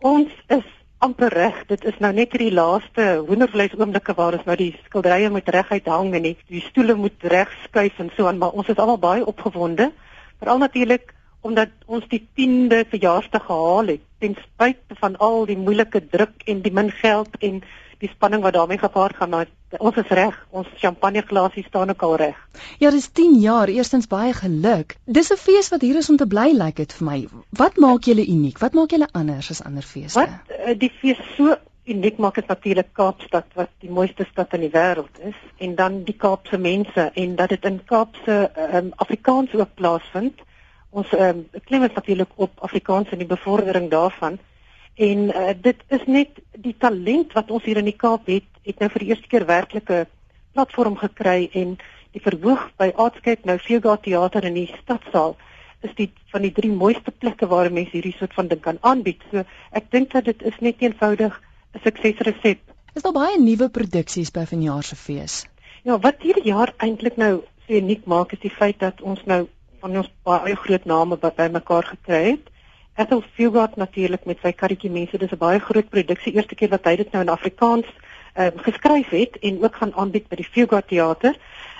Ons is amper reg. Dit is nou net hierdie laaste hoendervleis oomblikke waar ons nou die skilderye moet reguit hang en die, die stoele moet reg skuif en so aan, maar ons is almal baie opgewonde. Veral natuurlik omdat ons die 10de verjaarsdag gehaal het ten spyte van al die moeilike druk en die min geld en die spanning wat daarmee gepaard gaan maar ons is reg. Ons champagneglasie staan ook al reg. Ja dis 10 jaar. Eerstens baie geluk. Dis 'n fees wat hier is om te bly lyk like dit vir my. Wat maak julle uniek? Wat maak julle anders as ander feeste? Wat uh, die fees so uniek maak is natuurlik Kaapstad wat die mooiste stad in die wêreld is en dan die Kaapse mense en dat dit in Kaapse um, Afrikaans ook plaasvind. Ons um, klem is natuurlik op Afrikaans en die bevordering daarvan En uh, dit is net die talent wat ons hier in die Kaap het, het nou vir die eerste keer werklike platform gekry en die verhoog by Artscape nou Vega Theater in die stadsaal is dit van die drie mooiste plekke waar mense hierdie soort van ding kan aanbied. So ek dink dat dit is net eenvoudig 'n suksesresep. Is daar baie nuwe produksies by vanjaar se fees? Ja, wat hierdie jaar eintlik nou so uniek maak is die feit dat ons nou van ons baie groot name bymekaar gekry het. Ethel Fugard natuurlik met sy karretjie mense, dis 'n baie groot produksie. Eerste keer wat hy dit nou in Afrikaans ehm uh, geskryf het en ook gaan aanbied by die Fugard teater.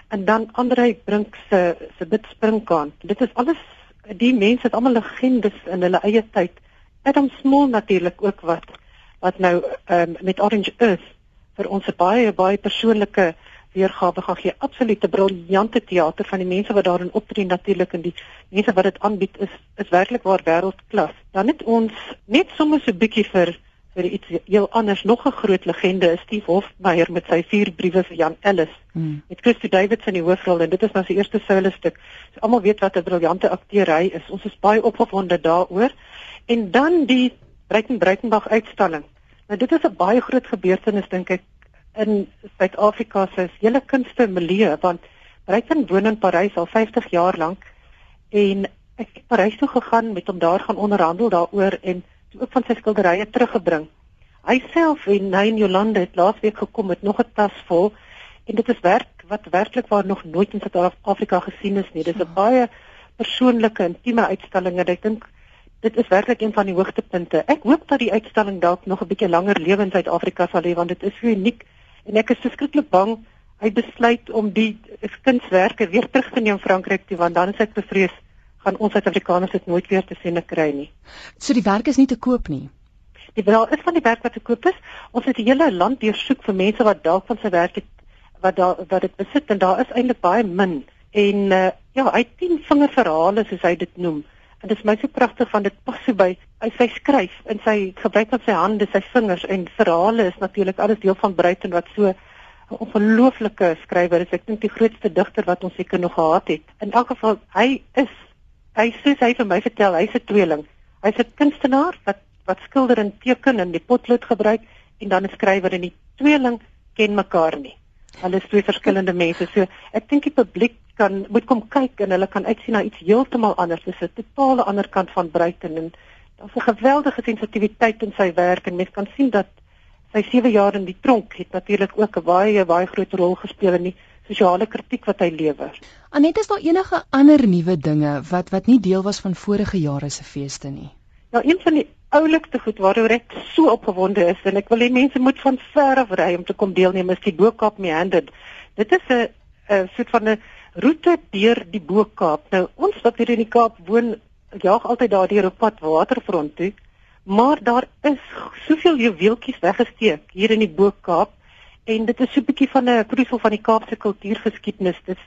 En dan Andre Brink se se bid springkaan. Dit is alles die mense het almal legendes in hulle eie tyd. Adam Small natuurlik ook wat wat nou ehm um, met Orange Earth vir ons 'n baie baie persoonlike weergawe gaan gee. Absolute briljante teater van die mense wat daarin optree natuurlik en die mense wat dit aanbied is is werklik waar wêreldklas. Dan het ons net sommer so 'n bietjie vir vir iets heel anders nog 'n groot legende is Steve Hofmeyer met sy vier briewe vir Jan Ellis. Hmm. Met Christy Davids in die hoofrol en dit is nou sy eerste solo stuk. So almal weet wat 'n briljante akteur hy is. Ons is baie opgewonde daaroor. En dan die Breiten Breitenbach uitstalling. Nou dit is 'n baie groot gebeurtenis dink ek in Suid-Afrika se hele kunste milieu want Breiten woon in Parys al 50 jaar lank en ek het Parys toe gegaan met hom daar gaan onderhandel daaroor en toe ook van sy skilderye teruggebring. Hy self en hy en Jolande het laasweek gekom met nog 'n tas vol en dit is werk wat werklik waar nog nooit in Suid-Afrika gesien is nie. Dis 'n baie persoonlike intieme uitstalling en ek dink dit is werklik een van die hoogtepunte. Ek hoop dat die uitstalling dalk nog 'n bietjie langer lewe in Suid-Afrika sal hê want dit is uniek en ek is verskriklik bang hy besluit om die kunswerke weer terug te neem Frankryk toe want dan is ek bevrees gaan ons Suid-Afrikaners dit nooit weer te sien kry nie. So die werk is nie te koop nie. Die wel is van die werk wat te koop is. Ons het die hele land deursoek vir mense wat dalk van sy werk het wat daar wat dit besit en daar is eintlik baie min. En uh, ja, hy het 10 vingerverhale soos hy dit noem. En dit is my so pragtig van dit pas so by hy sy skryf en sy gebruik van sy hande, sy vingers en verhale is natuurlik alles deel van Bruiten wat so 'n ongelooflike skrywer is. Ek dink die grootste digter wat ons seker nog gehad het. In elk geval hy is hy sê hy vir my vertel hy's 'n tweeling. Hy's 'n kunstenaar wat wat skilder en teken en die potlood gebruik en dan 'n skrywer en die tweeling ken mekaar nie. Hulle is twee verskillende mense. So ek dink die publiek kan moet kom kyk en hulle kan uitsien na iets heeltemal anders. Dit is 'n totale ander kant van Bruiten en daar's 'n geweldige sensitiwiteit in sy werk en mens kan sien dat sy 7 jaar in die tronk het natuurlik ook 'n baie baie groot rol gespeel in die sosiale kritiek wat hy lewer. Anet is daar enige ander nuwe dinge wat wat nie deel was van vorige jare se feeste nie. Ja, een van die oulikste goed waaroor ek so opgewonde is en ek wil hê mense moet van ver af ry om te kom deelneem is die Boekop Meander. Dit is 'n 'n soort van 'n roete deur die Boekop. Nou ons wat hier in die Kaap woon, jaag altyd daardeur op pad waterfront toe, maar daar is soveel juweeltjies weggesteek hier in die Boekop en dit is so 'n bietjie van 'n proefsel van die Kaapse kultuurgeskiedenis. Dit is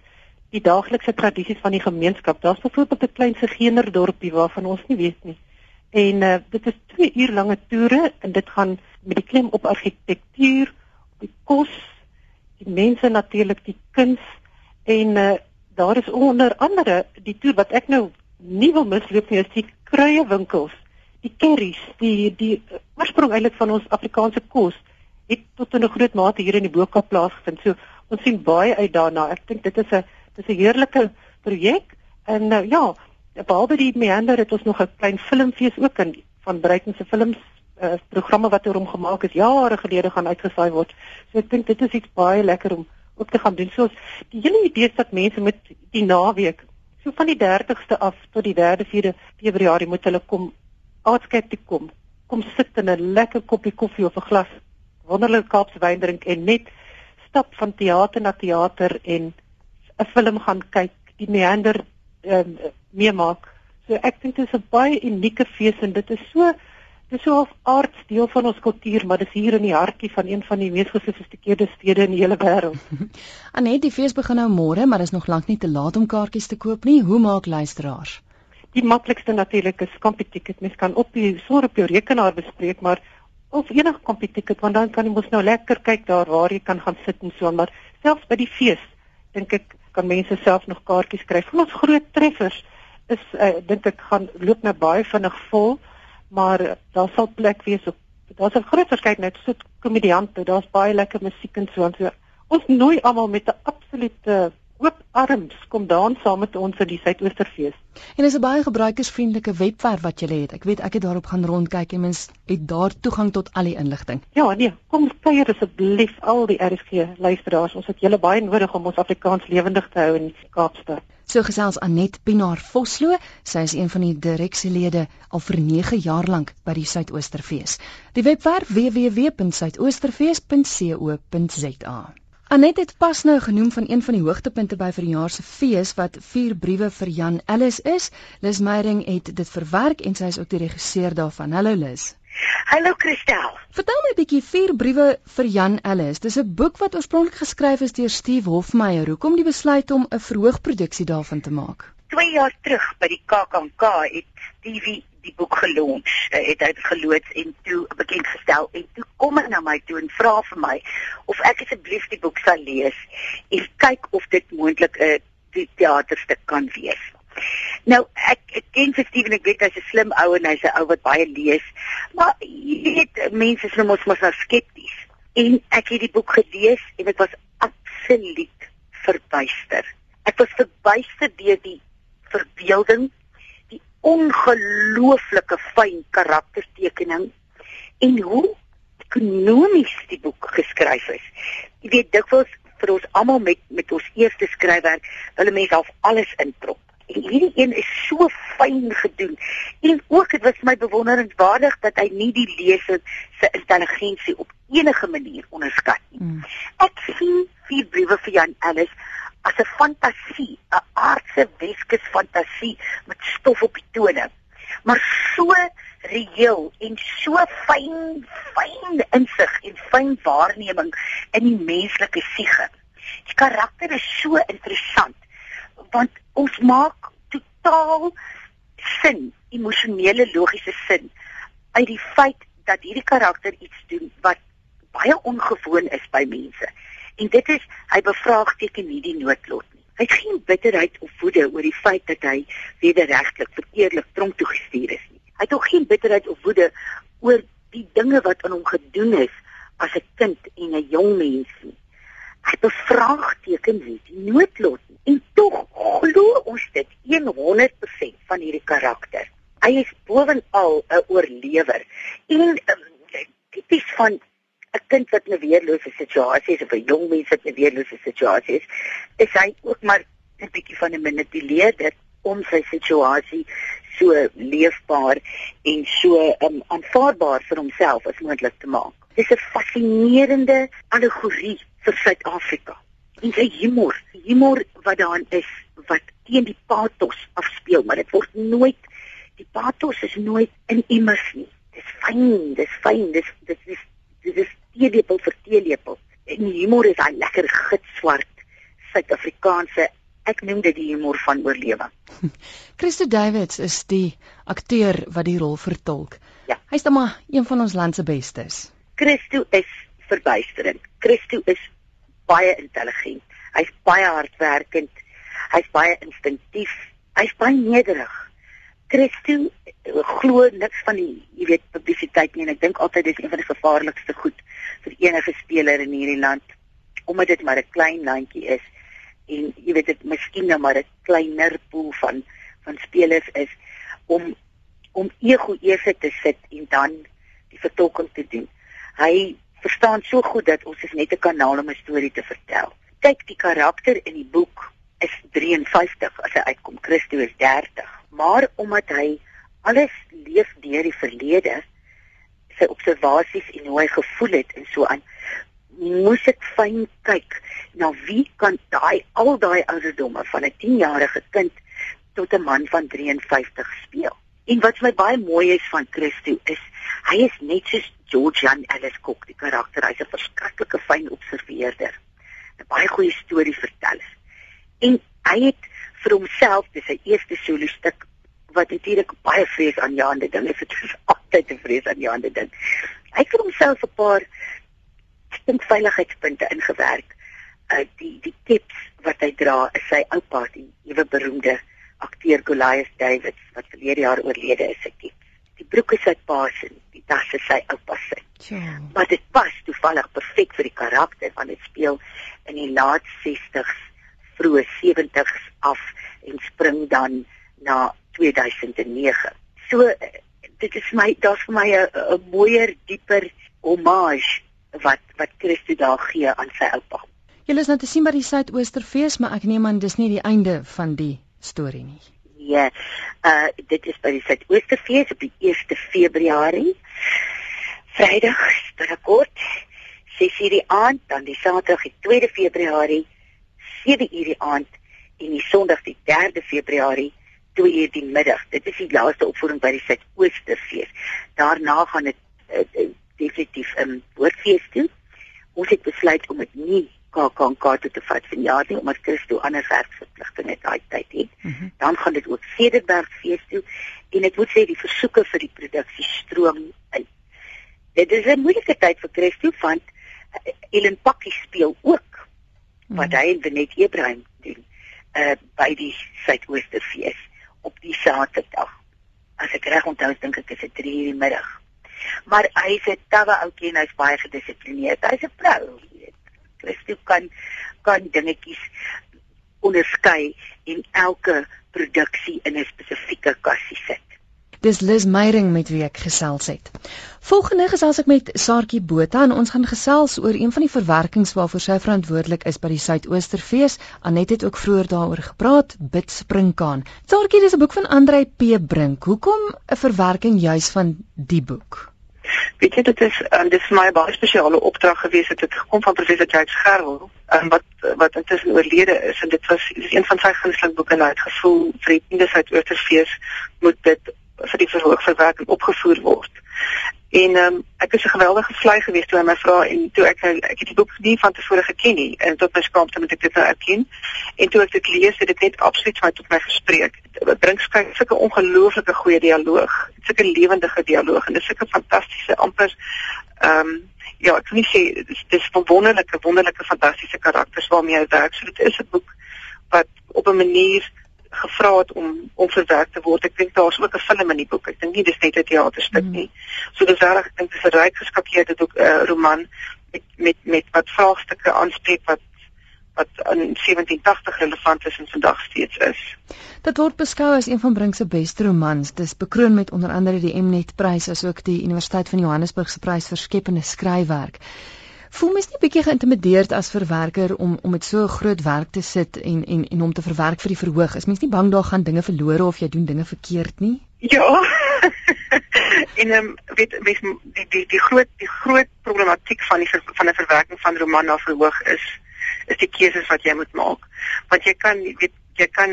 die daaglikse tradisies van die gemeenskap. Daar's byvoorbeeld 'n klein segeenderdorpie waarvan ons nie weet nie. En uh, dit is 2 uur lange toere en dit gaan met die klem op argitektuur, op die kos, die mense natuurlik, die kuns En uh, daar is onder andere die toer wat ek nou nie wil misloop nie, is die kruiewinkels, die curries, die die oorsprong eintlik van ons Afrikaanse kos het tot in 'n groot mate hier in die Boekap plaasgevind. So ons sien baie uit daarna. Ek dink dit is 'n dis 'n heerlike projek en uh, ja, behalwe die meander het ons nog 'n klein filmfees ook in van Breiten se films uh, programme wat oor hom gemaak is jare gelede gaan uitgesaai word. So ek dink dit is iets baie lekker om ook te gaan doen. So die hele idee is dat mense met die naweek so van die 30ste af tot die 3de 4de Februarie moet hulle kom aardskep toe kom. kom sit in 'n lekker koppie koffie of 'n glas wonderlike Kaapse wyn drink en net stap van teater na teater en 'n film gaan kyk, die meander ehm um, meemaak. So ek dink dit is 'n baie unieke fees en dit is so Dit is so 'n aard deel van ons kultuur, maar dis hier in die hartjie van een van die mees gesofistikeerde stede in die hele wêreld. Anet, die fees begin nou môre, maar is nog lank nie te laat om kaartjies te koop nie. Hoe maak luisteraars? Die maklikste natuurlik is Computicket. Mens kan op die sore op jou rekenaar bespreek, maar of enige Computicket, want dan kan jy mos nou lekker kyk daar waar jy kan gaan sit en so, maar selfs by die fees dink ek kan mense self nog kaartjies kry. Van ons groot treffers is uh, dink ek gaan loop nou baie vinnig vol maar daar sal plek wees op daar's 'n groot verskeidenheid so komediante, daar's baie lekker musiek en so en so. Ons nooi almal met 'n absolute oop arms kom daan saam met ons in die Suidoosterfees. En dis 'n baie gebruikersvriendelike webwerf wat jy het. Ek weet ek het daarop gaan rondkyk en mens het daar toegang tot al die inligting. Ja, nee, kom kuier asseblief al die RSG luisteraars. Ons het julle baie nodig om ons Afrikaans lewendig te hou in Kaapstad. So gesels Anet Pinaar Vosloo, sy is een van die direksielede al vir 9 jaar lank by die Suidoosterfees. Die webwerf www.suidoosterfees.co.za. Anet het pas nou genoem van een van die hoogtepunte by verjaar se fees wat vier briewe vir Jan Ellis is. Lis Meyering het dit verwerk en sy is ook die regisseur daarvan. Hallo Lis. Hallo Christel. Vertel my 'n bietjie vier briewe vir Jan Ellis. Dis 'n boek wat oorspronklik geskryf is deur Steve Hofmeyer. Hoekom die besluit om 'n verhoogproduksie daarvan te maak? 2 jaar terug by die KAKNK het Stevie die boek gelons. Hy het dit geloods en toe bekend gestel en toe kom hy na my toe en vra vir my of ek asseblief die boek sal lees en kyk of dit moontlik 'n teaterstuk kan wees. Nou ek, ek ken vir Steven ek weet hy's 'n slim ou en hy's 'n ou wat baie lees. Maar jy weet mense is nou mos mos nou skepties. En ek het die boek gelees en dit was absoluut verbuister. Ek was verbuister deur die verbeelding, ongelooflike fyn karaktertekening en hoe ekonomies die boek geskryf is. Jy weet dikwels vir ons almal met met ons eerste skryfwerk, hulle mense half alles introp hierdie een is so fyn gedoen en ook dit was my bewonderenswaardig dat hy nie die leser se intelligensie op enige manier onderskat nie. Mm. Ek sien vier briewe vir Jan Ellis as 'n fantasie, 'n aardse Weskus fantasie met stof op die tone. Maar so reëel en so fyn fyn insig en fyn waarneming in die menslike siege. Die karakter is so interessant want ons maak totaal sin, emosionele logiese sin uit die feit dat hierdie karakter iets doen wat baie ongewoon is by mense. En dit is hy bevraagteken nie die noodlot nie. Hy het geen bitterheid of woede oor die feit dat hy wederregtelik verkeerlik tronk toe gestuur is nie. Hy het ook geen bitterheid of woede oor die dinge wat aan hom gedoen is as 'n kind en 'n jong mens nie. Hy bevraagteken nie die noodlot nie. En tog glo ons dit 100% van hierdie karakter. Hy is bovenal 'n oorlewer en um, tipies van 'n kind wat in 'n weerlose situasie is of 'n jong mens wat in 'n weerlose situasie is, is hy ook maar 'n bietjie van 'n manipuleerder om sy situasie so leefbaar en so um, aanvaarbaar vir homself as moontlik te maak. Dis 'n fascinerende allegorie vir Suid-Afrika. En sy humor, humor wat daarin is wat teen die pathos afspeel, maar dit word nooit die pathos is nooit in immers nie. Dis fyn, dis fyn, dis dis dis dis is teelepel vir teelepel. En die humor is daai lekker gitswart Suid-Afrikaanse ek noem dit die humor van oorlewing. Christo Davids is die akteur wat die rol vertolk. Ja. Hy's dan maar een van ons land se bestes. Christo is verbuisterend. Christo is baie intelligent. Hy's baie hardwerkend. Hy's baie instinktief. Hy's baie nederig. Christo glo niks van die, jy weet, publisiteit nie en ek dink altyd dis een van die gevaarlikste goed enige speler in hierdie land omdat dit maar 'n klein landjie is en jy weet dit miskien nou maar 'n kleiner pool van van spelers is om om ego eers te sit en dan die vertolking te doen hy verstaan so goed dat ons is net 'n kanaal om 'n storie te vertel. Kyk, die karakter in die boek is 53 as hy uitkom. Christus is 30, maar omdat hy alles leef deur die verlede, sy observasies en hoe hy gevoel het en so aan moes ek fyn kyk na wie kan daai al daai ouderdomme van 'n 10-jarige kind tot 'n man van 53 speel. En wat my baie mooi is van Christo is hy is net soos George Jan Ellis Kok die karakter. Hy's 'n verskriklike fyn observeerder. 'n Baie goeie storie verteller. En hy het vir homself dis sy eerste solo stuk wat natuurlik baie vrees aan jaande ding altyd 'n vrees aan jaande ding. Hy het homself 'n paar stink veiligheidspunte ingewerk. Uh die die tips wat hy dra is sy oupa die ewe beroemde akteur Goliath Davids wat verlede jaar oorlede is, ek tips. Die broek is sy pa se, die tas is sy oupa se. Ja. Maar dit pas toevallig perfek vir die karakter want dit speel in die laat 60s, vroeë 70s af en spring dan na 2009. So dit is my daar's vir my 'n mooier, dieper hommage wat wat Christus daar gee aan sy oupa. Julle is nou te sien by die Suidoosterfees, maar ek neem aan dis nie die einde van die storie nie. Ja. Uh dit is by die Suidoosterfees op die 1 Februarie. Vrydag, binnekort 6:00 die aand, dan die Saterdag die 2 Februarie 7:00 die aand en die Sondag die 3 Februarie 2:00 die middag. Dit is die laaste opvoering by die Suidoosterfees. Daarna gaan dit uh, uh, definitief 'n um, woordfees toe. Ons het besluit om dit nie KAKNK toe te vat vir jaar nie omdat Christo ander werksverpligtinge daai tyd het. Mm -hmm. Dan gaan dit ook Cederberg fees toe en ek moet sê die versoeke vir die produksie stroom in. Dit is 'n moeilike tyd vir Christo want uh, Ellen Pakkie speel ook mm -hmm. wat hy en Benet Ebrahim doen uh by die Suidoosterfees op die Saterdag. As ek reg onthou, dink ek is dit 3:00 in die middag maar hy's 'n tawe ouetjie en hy's baie gedissiplineerd. Hy's 'n vrou, weet. Christo kan kan dingetjies onderskei en elke produksie in 'n spesifieke kassie sit. Dis Liz Meyering met wie ek gesels het. Volgende gesels ek met Saartjie Botha en ons gaan gesels oor een van die verwerkings waarvoor sy verantwoordelik is by die Suidoosterfees. Anet het ook vroeër daaroor gepraat, Bid Springkaan. Saartjie, dis 'n boek van Andrei P Brink. Hoekom 'n verwerking juis van die boek? Weet jy dit is um, dit is my baie spesiale opdrag gewees het dit gekom van professor Jacques Gerwel um, wat wat intussen oorlede is en dit was dit is een van sy gunsteling boeke en hy het gevoel vir die tiende Suidoosterfees moet dit vir die verhoogverwerking opgevoer word. En ehm um, ek is 'n geweldige vlei geweest toe hy my vra en toe ek ek het die boek nie van tevore geken nie en tot my skaamte moet ek dit nou erken. En toe ek dit lees, het dit net absoluut my tot my gespreek. Dit bring skryf sulke ongelooflike goeie dialoog, sulke lewendige dialoog en dis sulke fantastiese amper ehm um, ja, ek kan nie sê dis dis wonderlike wonderlike fantastiese karakters waarmee hy werk. So dit is 'n boek wat op 'n manier gevra het om om verwerk te word. Ek dink daar's ook 'n film in die boek. Ek dink nie dis net 'n teaterstuk nie. Mm. So dis reg, ek dink dis 'n ryk geskakeerde boek 'n uh, roman met met met wat vraagstukke aanspreek wat wat in 1780 relevant is en vandag steeds is. Dit word beskou as een van Brink se beste romans. Dis bekroon met onder andere die Mnet Prys asook die Universiteit van Johannesburg se prys vir skepende skryfwerk. Voel mens nie bietjie geïntimideerd as verwerker om om met so groot werk te sit en en en om te verwerk vir die verhoog? Is mens nie bang daar gaan dinge verlore of jy doen dinge verkeerd nie? Ja. en ehm um, weet mens die die die groot die groot problematiek van die van 'n verwerking van roman na verhoog is is die keuses wat jy moet maak. Want jy kan weet jy kan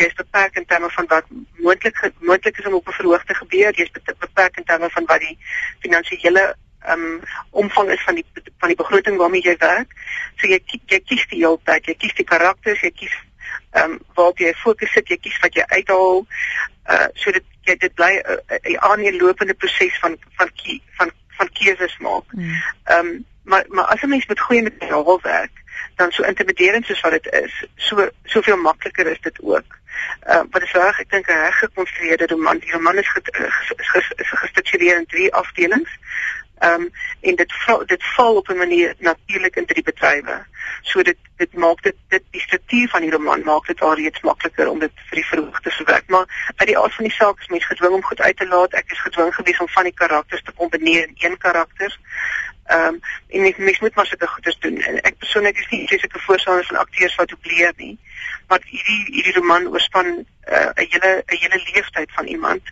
jy's beperk in terme van wat moontlik moontlik is om op 'n verhoog te gebeur. Jy's beperk in terme van wat die finansiële um omvang is van die van die begroting waarmee jy werk. So jy jy kies die hele tyd, jy kies die karakters, jy kies um waar jy fokus sit, jy kies wat jy uithaal. Uh so dit jy dit bly 'n uh, uh, aanlopende proses van van kie, van van keuses maak. Mm. Um maar maar as 'n mens met goeie materiaal werk, dan so intimiderend soos wat dit is, so soveel makliker is dit ook. Uh, wat is reg ek dink 'n reg gekonstrueerde roman die roman is gestruktureer in drie afdelings Ehm um, en dit dit val op 'n manier natuurlik in die bedrywe. So dit dit maak dit dit die struktuur van die roman maak dit alreeds makliker om dit vir die verhoog te verwerk. Maar uit die aard van die saak is mens gedwing om goed uit te laat. Ek is gedwing gewees om van die karakters te kombineer in een karakter. Ehm um, en mens, mens moet maar sulke goeders doen. En ek persoonlik is nie presies 'n voorstander van akteurs wat dubleer nie. Maar hierdie hierdie roman oorspan eh, 'n uh, hele 'n hele leeftyd van iemand.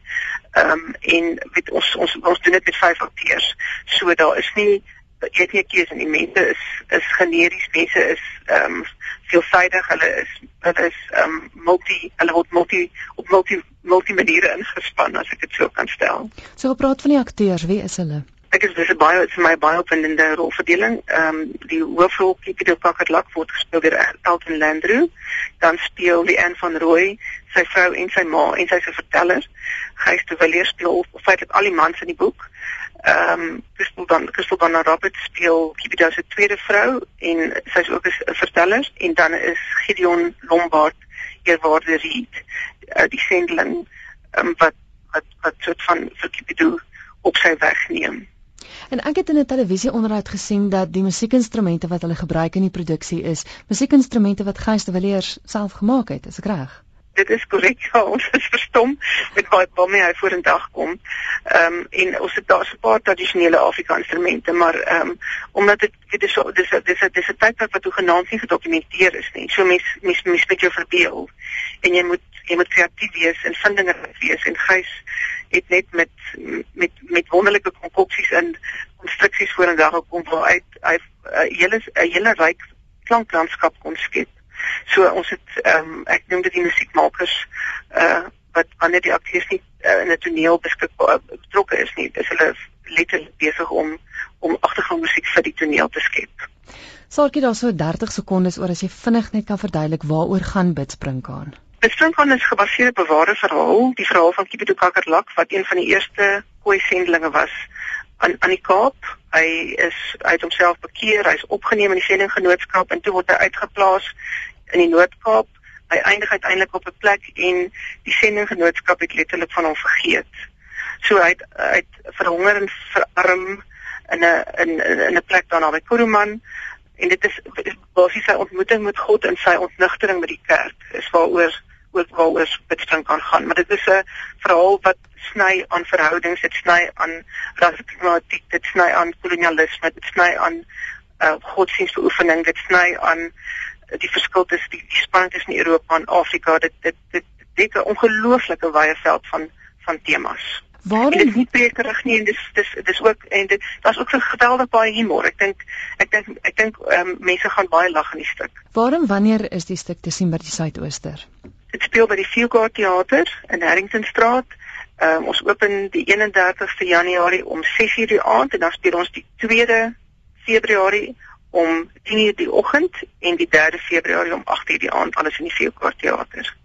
Ehm um, en weet ons ons ons doen dit met vyf akteurs. So daar is nie jy het 'n keuse nie. Mense is is generies, mense is ehm um, veelsidig, hulle is hulle is ehm um, multi hulle word multi op multi multi maniere ingespan as ek dit so kan stel. So op praat van die akteurs, wie is hulle? Ek is dis 'n baie vir my baie opwindende rolverdeling. Ehm um, die hoofrol Kipido Packard word gespeel deur Elton Landru. Dan speel die Anne van Rooi, sy vrou en sy ma en sy se verteller. Gys de Villiers speel feitelik al die mans in die boek. Ehm um, Crystal dan Crystal van Robert speel Kipido se tweede vrou en sy's ook 'n verteller en dan is Gideon Lombard eerwaarde Reed, uh, die sendeling um, wat wat wat soort van vir Kipido op sy weg neem. En ek het in 'n televisieonderhoud gesien dat die musiekinstrumente wat hulle gebruik in die produksie is musiekinstrumente wat Gys de Villiers self gemaak het, is ek reg? Dit is korrek. Ja, ons is verstom met wat waarmee hy vorendag kom. Ehm um, en ons het daar 'n paar tradisionele Afrika instrumente, maar ehm um, omdat dit dit is so dis dis dis 'n tydperk wat hoegenaamd nie gedokumenteer is nie. So mens mens mens met jou verbeel en jy moet jy moet kreatief wees en vindinge wees en Gys het net met met met wonderlike konkoksies in konstruksies vorendag gekom waar uit hy 'n hele 'n hele ryk klanklandskap kon skep. So ons het ehm um, ek noem dit die musiekmakers uh wat wanneer die akteurs nie uh, in 'n toneel beskikbaar uh, betrokke is nie, is hulle letterlik besig om om agtergrondmusiek vir die toneel te skep. Saartjie daar so 30 sekondes oor as jy vinnig net kan verduidelik waaroor gaan Bidspringkaan. Bidspringkaan is gebaseer op 'n ware verhaal, die verhaal van Kipitu Kakerlak wat een van die eerste koei sendlinge was aan aan die Kaap. Hy is uit homself bekeer, hy's opgeneem in die sendinggenootskap en toe word hy uitgeplaas in die Noord-Kaap. Hy eindig uiteindelik op 'n plek en die sendinggenootskap het letterlik van hom vergeet. So hy het hy het verhonger en verarm in 'n in in 'n plek daar naby Kuruman en dit is basies sy ontmoeting met God en sy ontnigtering met die kerk is waaroor ook waaroor bidstring kan gaan maar dit is 'n verhaal wat sny aan verhoudings dit sny aan rasproblematiek dit sny aan kolonialisme dit sny aan uh, godsdienstbeoefening dit sny aan die verskil tussen die, die spanning tussen Europa en Afrika dit dit dit dek 'n ongelooflike wye veld van van temas. Waarom dit is nie prekerig nie en dis dis dis ook en dit daar's ook so geweldig baie humor. Ek dink ek dink ek dink um, mense gaan baie lag in die stuk. Waarom wanneer is die stuk te sien by die Suidooster? Dit speel by die Fieldgard Theater in Harringtonstraat. Ehm um, ons open die 31ste Januarie om 6:00 die aand en dan speel ons die 2de Februarie om 10:00 die oggend en die 3de Februarie om 8:00 die aand alles in die Fieldgard Theater.